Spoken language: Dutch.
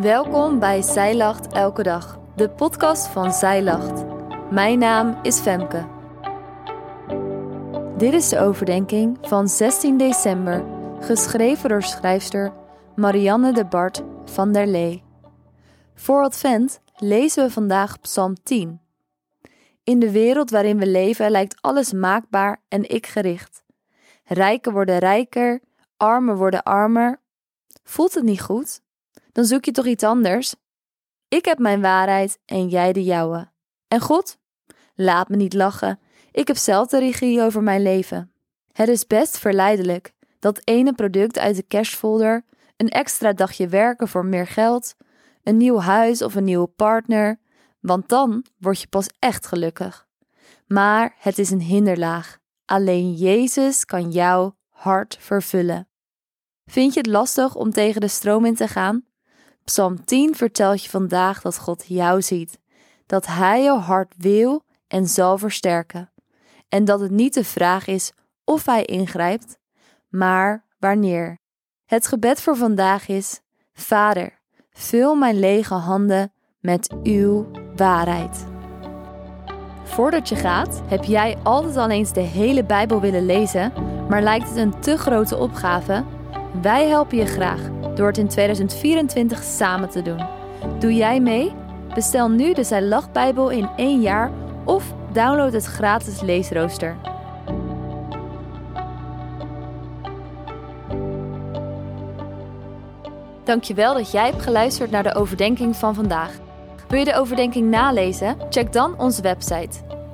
Welkom bij Zij Lacht Elke Dag, de podcast van Zij Lacht. Mijn naam is Femke. Dit is de overdenking van 16 december, geschreven door schrijfster Marianne de Bart van der Lee. Voor Advent lezen we vandaag Psalm 10. In de wereld waarin we leven lijkt alles maakbaar en ik gericht. Rijken worden rijker, armen worden armer. Voelt het niet goed? Dan zoek je toch iets anders? Ik heb mijn waarheid en jij de jouwe. En God? Laat me niet lachen. Ik heb zelf de regie over mijn leven. Het is best verleidelijk dat ene product uit de cashfolder, een extra dagje werken voor meer geld, een nieuw huis of een nieuwe partner, want dan word je pas echt gelukkig. Maar het is een hinderlaag. Alleen Jezus kan jouw hart vervullen. Vind je het lastig om tegen de stroom in te gaan? Psalm 10 vertelt je vandaag dat God jou ziet, dat Hij jouw hart wil en zal versterken, en dat het niet de vraag is of Hij ingrijpt, maar wanneer. Het gebed voor vandaag is: Vader, vul mijn lege handen met uw waarheid. Voordat je gaat, heb jij altijd al eens de hele Bijbel willen lezen, maar lijkt het een te grote opgave? Wij helpen je graag door het in 2024 samen te doen. Doe jij mee? Bestel nu de Zij Lacht Bijbel in één jaar of download het gratis leesrooster. Dankjewel dat jij hebt geluisterd naar de overdenking van vandaag. Wil je de overdenking nalezen? Check dan onze website.